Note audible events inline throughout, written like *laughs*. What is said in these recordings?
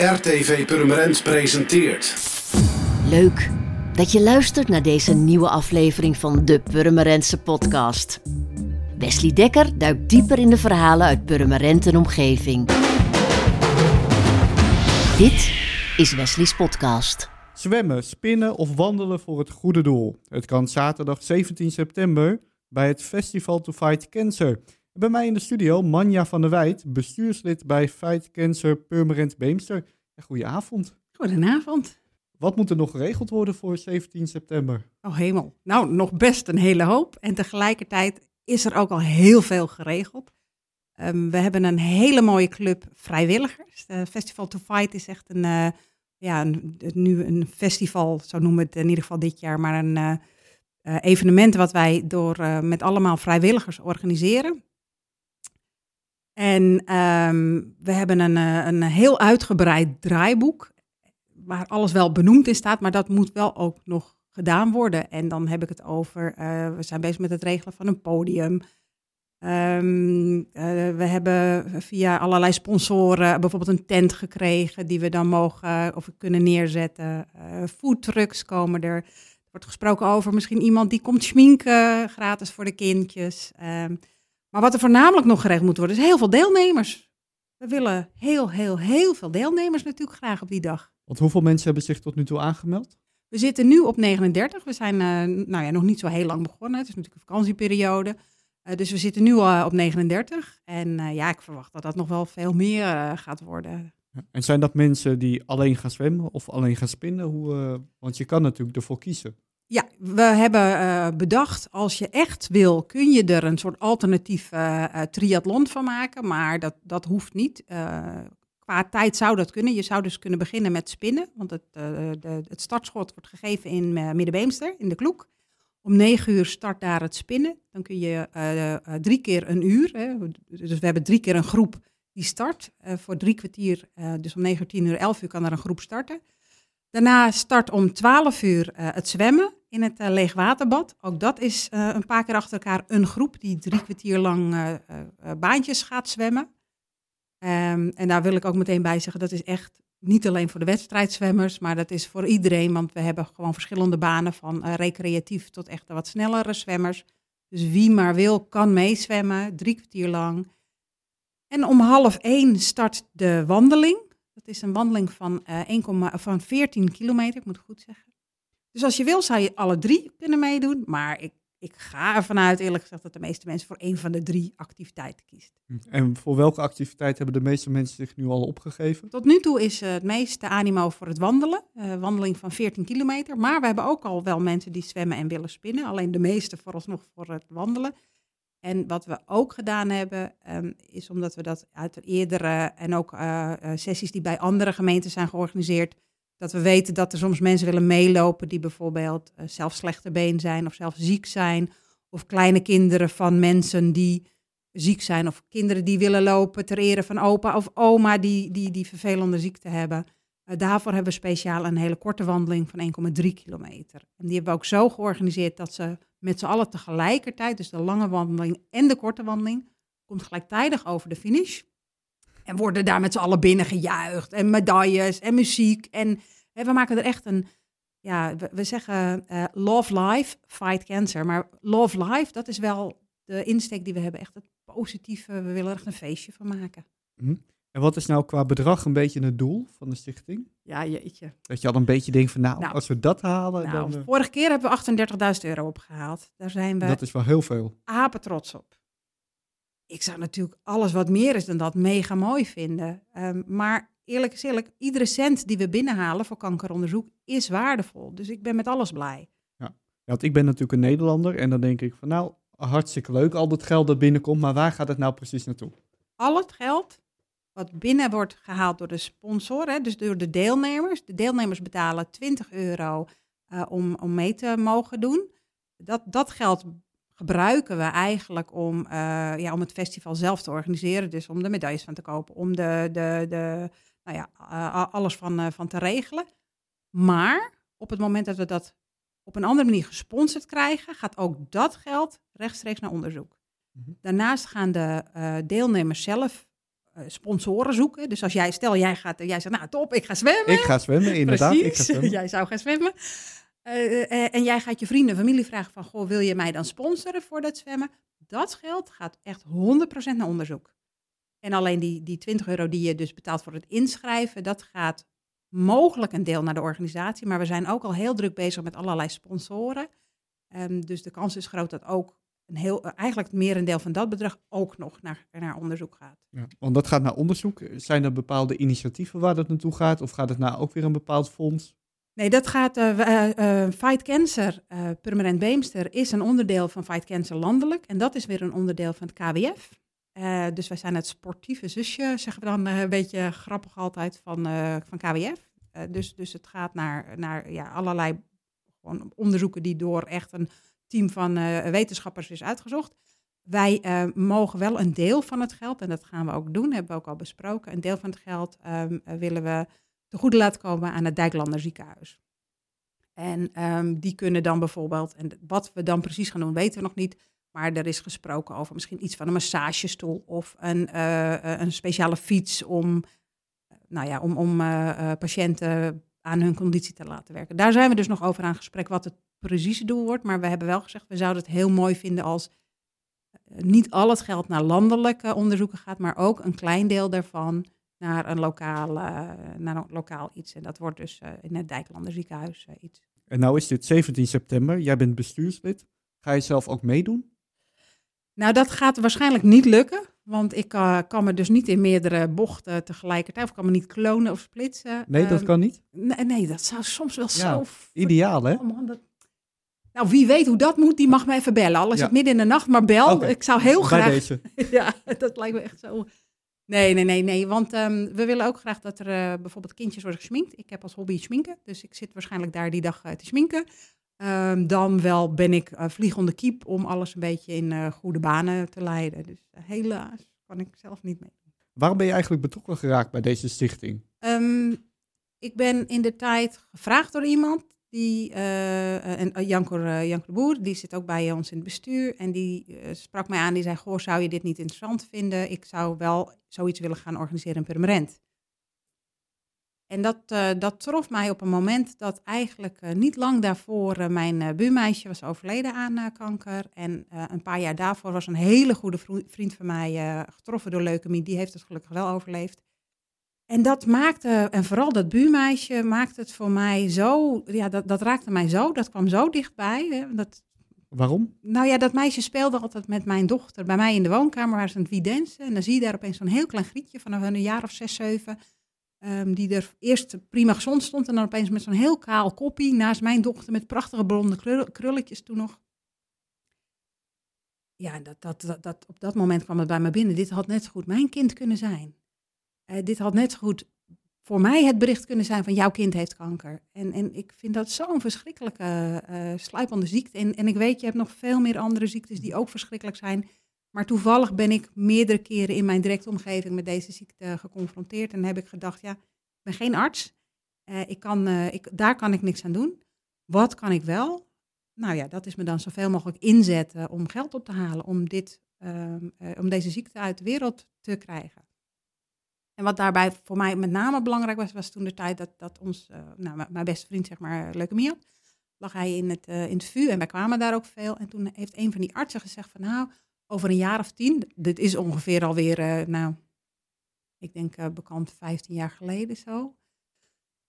RTV Purmerend presenteert. Leuk dat je luistert naar deze nieuwe aflevering van de Purmerendse podcast. Wesley Dekker duikt dieper in de verhalen uit Purmerend en omgeving. Dit is Wesley's podcast. Zwemmen, spinnen of wandelen voor het goede doel. Het kan zaterdag 17 september bij het Festival to Fight Cancer. Bij mij in de studio Manja van der Wijt, bestuurslid bij Fight Cancer Purmerend Beemster. Goedenavond. Goedenavond. Wat moet er nog geregeld worden voor 17 september? Oh hemel. Nou, nog best een hele hoop. En tegelijkertijd is er ook al heel veel geregeld. Um, we hebben een hele mooie club vrijwilligers. Festival to Fight is echt een, uh, ja, een, nu een festival, zo noemen we het in ieder geval dit jaar, maar een uh, uh, evenement wat wij door met allemaal vrijwilligers organiseren. En um, we hebben een, een heel uitgebreid draaiboek, waar alles wel benoemd in staat, maar dat moet wel ook nog gedaan worden. En dan heb ik het over, uh, we zijn bezig met het regelen van een podium. Um, uh, we hebben via allerlei sponsoren bijvoorbeeld een tent gekregen die we dan mogen of kunnen neerzetten. Uh, foodtrucks komen er. Er wordt gesproken over misschien iemand die komt schminken gratis voor de kindjes. Um, maar wat er voornamelijk nog geregeld moet worden, is heel veel deelnemers. We willen heel, heel, heel veel deelnemers natuurlijk graag op die dag. Want hoeveel mensen hebben zich tot nu toe aangemeld? We zitten nu op 39. We zijn uh, nou ja, nog niet zo heel lang begonnen. Het is natuurlijk een vakantieperiode. Uh, dus we zitten nu uh, op 39. En ja, ik verwacht dat dat nog wel veel meer gaat worden. Ja, en zijn dat mensen die alleen gaan zwemmen of alleen gaan spinnen? Hoe, want je kan natuurlijk ervoor kiezen. Ja, we hebben uh, bedacht, als je echt wil, kun je er een soort alternatief uh, triathlon van maken, maar dat, dat hoeft niet. qua tijd zou dat kunnen. Je zou dus kunnen beginnen met spinnen, want het, de, het startschot wordt gegeven in Middenbeemster, in de Kloek. Om negen uur start daar het spinnen. Dan kun je drie keer een uur, hè, dus we hebben drie keer een groep die start. voor drie kwartier, dus om negen uur, tien uur, elf uur kan er een groep starten. Daarna start om 12 uur het zwemmen in het uh, leegwaterbad. Ook dat is uh, een paar keer achter elkaar een groep die drie kwartier lang baantjes gaat zwemmen. Um, en daar wil ik ook meteen bij zeggen, dat is echt niet alleen voor de wedstrijdzwemmers, maar dat is voor iedereen. Want we hebben gewoon verschillende banen van recreatief tot echt wat snellere zwemmers. Dus wie maar wil, kan meezwemmen, drie kwartier lang. En om half één start de wandeling. Dat is een wandeling van, uh, 1, van 14 kilometer, ik moet het goed zeggen. Dus als je wil, zou je alle drie kunnen meedoen. Maar ik, ik ga ervan uit, eerlijk gezegd, dat de meeste mensen voor één van de drie activiteiten kiest. En voor welke activiteit hebben de meeste mensen zich nu al opgegeven? Tot nu toe is uh, het meeste animo voor het wandelen. Uh, wandeling van 14 kilometer. Maar we hebben ook al wel mensen die zwemmen en willen spinnen. Alleen de meeste vooralsnog voor het wandelen. En wat we ook gedaan hebben, um, is omdat we dat uit eerdere en ook uh, sessies die bij andere gemeenten zijn georganiseerd, dat we weten dat er soms mensen willen meelopen die bijvoorbeeld uh, zelf slechte been zijn of zelf ziek zijn. Of kleine kinderen van mensen die ziek zijn. Of kinderen die willen lopen ter ere van opa of oma die, die, die vervelende ziekte hebben. Uh, daarvoor hebben we speciaal een hele korte wandeling van 1,3 kilometer. En die hebben we ook zo georganiseerd dat ze met z'n allen tegelijkertijd, dus de lange wandeling en de korte wandeling, komt gelijktijdig over de finish. En worden daar met z'n allen binnen gejuicht. En medailles en muziek. En hè, we maken er echt een. Ja, we, we zeggen uh, love life, fight cancer. Maar love life, dat is wel de insteek die we hebben. Echt het positieve. We willen er echt een feestje van maken. Hm. En wat is nou qua bedrag een beetje het doel van de stichting? Ja, jeetje. Dat je al een beetje denkt van, nou, nou als we dat halen... Nou, dan, vorige keer hebben we 38.000 euro opgehaald. Daar zijn we... Dat is wel heel veel. Apen trots op ik zou natuurlijk alles wat meer is dan dat mega mooi vinden. Um, maar eerlijk is eerlijk, iedere cent die we binnenhalen voor kankeronderzoek is waardevol. Dus ik ben met alles blij. Ja, want ik ben natuurlijk een Nederlander en dan denk ik van nou, hartstikke leuk al dat geld dat binnenkomt, maar waar gaat het nou precies naartoe? Al het geld wat binnen wordt gehaald door de sponsor, hè, dus door de deelnemers. De deelnemers betalen 20 euro uh, om, om mee te mogen doen. Dat, dat geld gebruiken we eigenlijk om, uh, ja, om het festival zelf te organiseren. Dus om de medailles van te kopen, om de, de, de, nou ja, uh, alles van, uh, van te regelen. Maar op het moment dat we dat op een andere manier gesponsord krijgen, gaat ook dat geld rechtstreeks naar onderzoek. Mm -hmm. Daarnaast gaan de deelnemers zelf eh, sponsoren zoeken. Dus als jij, stel jij gaat, jij zegt, nou top, ik ga zwemmen. Ik ga zwemmen, inderdaad. Ik ga Precies, zwemmen. *laughs* jij zou gaan zwemmen. Eh, eh, en jij gaat je vrienden en familie vragen van, goh, wil je mij dan sponsoren voor dat zwemmen? Dat geld gaat echt 100% naar onderzoek. En alleen die, die 20 euro die je dus betaalt voor het inschrijven, dat gaat mogelijk een deel naar de organisatie. Maar we zijn ook al heel druk bezig met allerlei sponsoren. Ehm, dus de kans is groot dat ook een heel, eh, eigenlijk het merendeel van dat bedrag ook nog naar, naar onderzoek gaat. Ja, want dat gaat naar onderzoek. Zijn er bepaalde initiatieven waar dat naartoe gaat? Of gaat het naar ook weer een bepaald fonds? Nee, dat gaat. eh, Fight Cancer, eh Permanent Beemster, is een onderdeel van Fight Cancer landelijk. En dat is weer een onderdeel van het KWF. Dus wij zijn het sportieve zusje, zeggen we dan een beetje grappig altijd, van, van KWF. Dus, dus het gaat naar, naar ja, allerlei gewoon onderzoeken die door echt een team van wetenschappers is uitgezocht. Wij mogen wel een deel van het geld, en dat gaan we ook doen, hebben we ook al besproken. Een deel van het geld ehm, eh, willen we te goede laten komen aan het Dijklander ziekenhuis. En ehm, die kunnen dan bijvoorbeeld, en wat we dan precies gaan doen, weten we nog niet. Maar er is gesproken over misschien iets van een massagestoel of een, eh, eh, een speciale fiets om, eh, nou ja, om, om patiënten aan hun conditie te laten werken. Daar zijn we dus nog over aan gesprek wat het precieze doel wordt. Maar we hebben wel gezegd, we zouden het heel mooi vinden als niet al het geld naar landelijke onderzoeken gaat, maar ook een klein deel daarvan naar een lokaal, eh, naar een lokaal iets. En dat wordt dus eh, in het Dijklander ziekenhuis eh, iets. En nou is dit 17 september. Jij bent bestuurslid. Ga je zelf ook meedoen? Nou, dat gaat waarschijnlijk niet lukken. Want ik kan me dus niet in meerdere bochten tegelijkertijd. Of kan me niet klonen of splitsen. Nee, dat Ehm, kan niet. Nee, nee, dat zou soms wel Ja, zo... Ideaal, hè? Oh man, dat- Nou, wie weet hoe dat moet, die mag me even bellen. Al is Ja. het midden in de nacht, maar bel. Ik zou heel Bij graag... deze. *laughs* ja, dat lijkt me echt zo. Nee, nee, nee, nee. Want ehm, we willen ook graag dat er eh, bijvoorbeeld kindjes worden gesminkt. Ik heb als hobby schminken, dus ik zit waarschijnlijk daar die dag eh, te schminken. Ehm, dan wel ben ik eh, vliegende kiep om alles een beetje in goede banen te leiden. Dus helaas kan ik zelf niet mee. Waarom ben je eigenlijk betrokken geraakt bij deze stichting? Ehm, ik ben in de tijd gevraagd door iemand, die, eh, en, eh, Janko, eh, Janko de Boer, die zit ook bij ons in het bestuur. En die sprak mij aan, die zei, goh, zou je dit niet interessant vinden? Ik zou wel zoiets willen gaan organiseren in Purmerend. En dat, dat trof mij op een moment dat eigenlijk niet lang daarvoor mijn buurmeisje was overleden aan kanker. En een paar jaar daarvoor was een hele goede vriend van mij getroffen door leukemie. Die heeft het gelukkig wel overleefd. En dat maakte, en vooral dat buurmeisje, maakte het voor mij zo, ja, dat, dat raakte mij zo, dat kwam zo dichtbij. Hè, dat, Waarom? nou ja, dat meisje speelde altijd met mijn dochter bij mij in de woonkamer, waar ze aan het wiedensen. En dan zie je daar opeens zo'n heel klein grietje van een jaar of zes, zeven, ehm, die er eerst prima gezond stond en dan opeens met zo'n heel kaal koppie naast mijn dochter met prachtige blonde krul- krulletjes toen nog. Ja, dat, dat, dat, dat, op dat moment kwam het bij me binnen. Dit had net zo goed mijn kind kunnen zijn. Eh, dit had net zo goed voor mij het bericht kunnen zijn van jouw kind heeft kanker. En, en ik vind dat zo'n verschrikkelijke eh sluipende ziekte. En, en ik weet, je hebt nog veel meer andere ziektes die ook verschrikkelijk zijn. Maar toevallig ben ik meerdere keren in mijn directe omgeving met deze ziekte geconfronteerd. En heb ik gedacht, ja, ik ben geen arts. Eh, ik kan, ik, daar kan ik niks aan doen. Wat kan ik wel? Nou ja, dat is me dan zoveel mogelijk inzetten om geld op te halen. Om, dit, ehm, eh, om deze ziekte uit de wereld te krijgen. En wat daarbij voor mij met name belangrijk was, was toen de tijd dat, dat ons, eh, nou, mijn beste vriend, zeg maar, leukemie had. Lag hij in het, eh, in het VU en wij kwamen daar ook veel. En toen heeft een van die artsen gezegd van, nou, over een jaar of tien, dit is ongeveer alweer, eh, nou, ik denk eh, bekend 15 jaar geleden zo.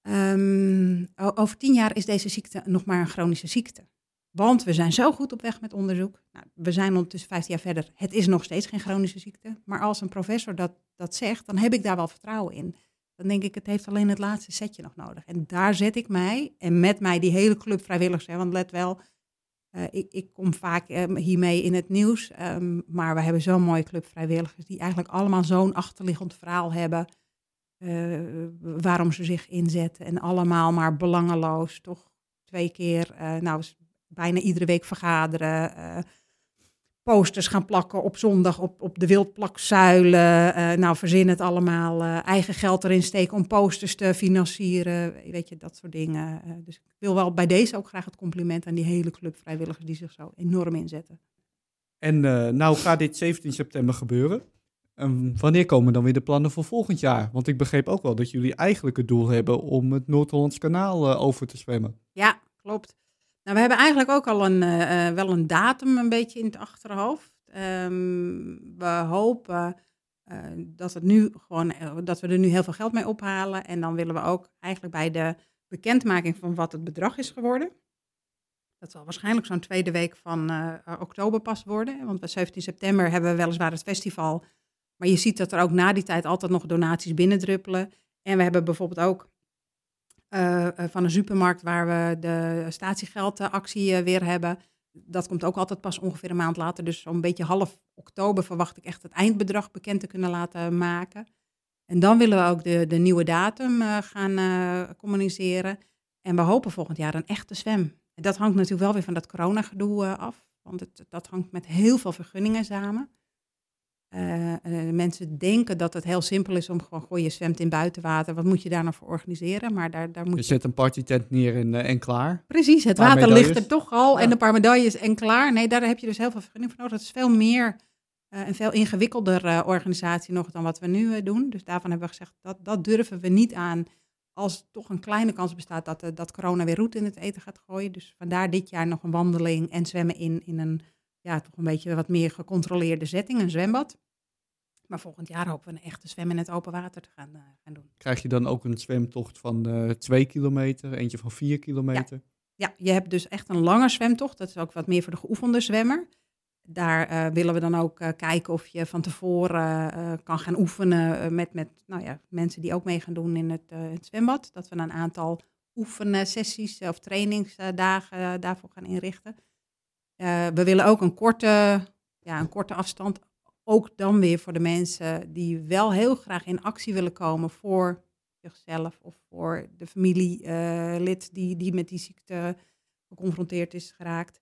Ehm, over tien jaar is deze ziekte nog maar een chronische ziekte. Want we zijn zo goed op weg met onderzoek. Nou, we zijn ondertussen 15 jaar verder. Het is nog steeds geen chronische ziekte. Maar als een professor dat, dat zegt, dan heb ik daar wel vertrouwen in. Dan denk ik, het heeft alleen het laatste setje nog nodig. En daar zet ik mij, en met mij die hele club vrijwilligers. Hè, want let wel, eh, ik, ik kom vaak eh, hiermee in het nieuws. ehm, maar we hebben zo'n mooie club vrijwilligers die eigenlijk allemaal zo'n achterliggend verhaal hebben. eh, waarom ze zich inzetten. En allemaal maar belangeloos, toch twee keer, eh, nou bijna iedere week vergaderen. eh, posters gaan plakken op zondag op, op de wildplakzuilen. eh, nou, verzin het allemaal. eh, eigen geld erin steken om posters te financieren. Weet je, dat soort dingen. Dus ik wil wel bij deze ook graag het compliment aan die hele club vrijwilligers die zich zo enorm inzetten. En nou gaat dit 17 september gebeuren. En wanneer komen dan weer de plannen voor volgend jaar? Want ik begreep ook wel dat jullie eigenlijk het doel hebben om het Noord-Hollands kanaal over te zwemmen. Ja, klopt. Nou, we hebben eigenlijk ook al een, eh, eh, wel een datum een beetje in het achterhoofd. Ehm, we hopen eh, dat, het nu gewoon, dat we er nu heel veel geld mee ophalen. En dan willen we ook eigenlijk bij de bekendmaking van wat het bedrag is geworden. Dat zal waarschijnlijk zo'n tweede week van oktober pas worden. Want bij 17 september hebben we weliswaar het festival. Maar je ziet dat er ook na die tijd altijd nog donaties binnendruppelen. En we hebben bijvoorbeeld ook eh, eh, van een supermarkt waar we de statiegeldactie eh, weer hebben. Dat komt ook altijd pas ongeveer een maand later. Dus zo'n beetje half oktober verwacht ik echt het eindbedrag bekend te kunnen laten maken. En dan willen we ook de, de nieuwe datum gaan communiceren. En we hopen volgend jaar een echte zwem. En dat hangt natuurlijk wel weer van dat coronagedoe af. Want het, dat hangt met heel veel vergunningen samen. Eh, eh, mensen denken dat het heel simpel is om gewoon, goh, je zwemt in buitenwater. Wat moet je daar nou voor organiseren? Maar daar, daar moet Je zet een partytent neer en, eh, en klaar. Precies, het water ligt er toch al en een paar medailles en klaar. Nee, daar heb je dus heel veel vergunning voor nodig. Dat is veel meer een veel ingewikkelder organisatie nog dan wat we nu doen. Dus daarvan hebben we gezegd, dat, dat durven we niet aan als toch een kleine kans bestaat dat, dat corona weer roet in het eten gaat gooien. Dus vandaar dit jaar nog een wandeling en zwemmen in, in een ja, toch een beetje wat meer gecontroleerde setting, een zwembad. Maar volgend jaar hopen we een echte zwem in het open water te gaan, eh, gaan doen. Krijg je dan ook een zwemtocht van eh twee kilometer, eentje van vier kilometer? Ja, je hebt dus echt een lange zwemtocht. Dat is ook wat meer voor de geoefende zwemmer. Daar eh, willen we dan ook kijken of je van tevoren kan gaan oefenen met, met nou ja, mensen die ook mee gaan doen in het, het zwembad. Dat we een aantal oefensessies of trainingsdagen daarvoor gaan inrichten. Eh, we willen ook een korte, ja, een korte afstand. Ook dan weer voor de mensen die wel heel graag in actie willen komen voor zichzelf of voor de familielid die, die met die ziekte geconfronteerd is geraakt.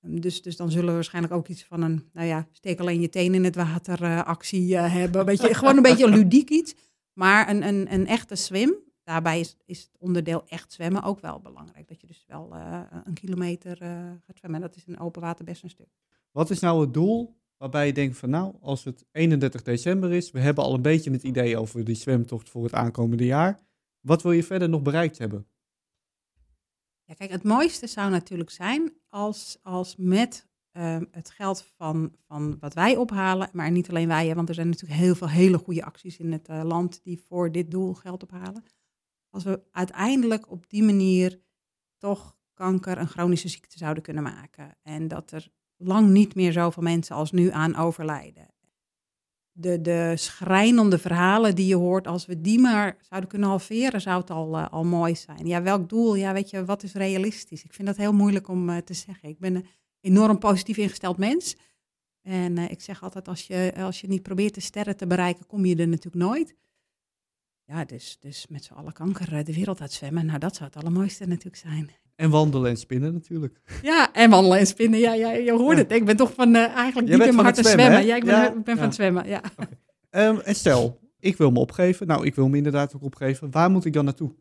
Um, Dus, dus dan zullen we waarschijnlijk ook iets van een, nou ja, steek alleen je teen in het water eh, actie eh, hebben. Weet je, gewoon een beetje ludiek iets. Maar een, een, een echte swim, daarbij is, is het onderdeel echt zwemmen ook wel belangrijk. Dat je dus wel eh, een kilometer eh, gaat zwemmen. Dat is in open water best een stuk. Wat is nou het doel waarbij je denkt van nou, als het 31 december is, we hebben al een beetje het idee over die zwemtocht voor het aankomende jaar. Wat wil je verder nog bereikt hebben? Ja, kijk, het mooiste zou natuurlijk zijn als, als met ehm, het geld van, van wat wij ophalen, maar niet alleen wij, hè, want er zijn natuurlijk heel veel hele goede acties in het eh, land die voor dit doel geld ophalen. Als we uiteindelijk op die manier toch kanker een chronische ziekte zouden kunnen maken. En dat er lang niet meer zoveel mensen als nu aan overlijden. De, de schrijnende verhalen die je hoort, als we die maar zouden kunnen halveren, zou het al, eh, al mooi zijn. Ja, welk doel? Ja, weet je, wat is realistisch? Ik vind dat heel moeilijk om eh, te zeggen. Ik ben een enorm positief ingesteld mens. En eh, ik zeg altijd, als je, als je niet probeert de sterren te bereiken, kom je er natuurlijk nooit. Ja, dus, dus met z'n allen kanker eh, de wereld uitzwemmen, nou dat zou het allermooiste natuurlijk zijn. En wandelen en spinnen natuurlijk. Ja, en wandelen en spinnen. Ja, ja je hoort Ja. het. Ik ben toch van eh, eigenlijk niet in mijn hart zwemmen, zwemmen. Ja, ik ben, Ja, van het zwemmen, ja. Ehm, en stel, ik wil me opgeven. Nou, ik wil me inderdaad ook opgeven. Waar moet ik dan naartoe?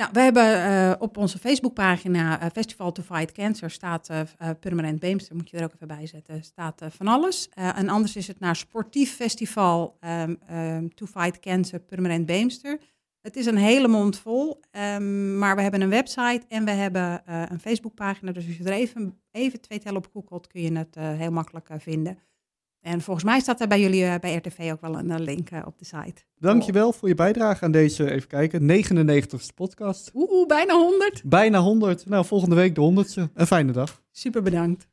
Nou, we hebben eh, op onze Facebookpagina eh, Festival to Fight Cancer staat eh, Permanent Beemster, moet je er ook even bij zetten, staat van alles. En anders is het naar Sportief Festival ehm, ehm, to Fight Cancer Permanent Beemster. Het is een hele mond vol, ehm, maar we hebben een website en we hebben een Facebookpagina. Dus als je er even, even twee tellen op googelt, kun je het heel makkelijk vinden. En volgens mij staat er bij jullie eh, bij RTV ook wel een eh, link eh, op de site. Dankjewel voor je bijdrage aan deze, even kijken, 99ste podcast. Oeh, bijna 100. Bijna 100. Nou, volgende week de 100ste. Een fijne dag. Super bedankt.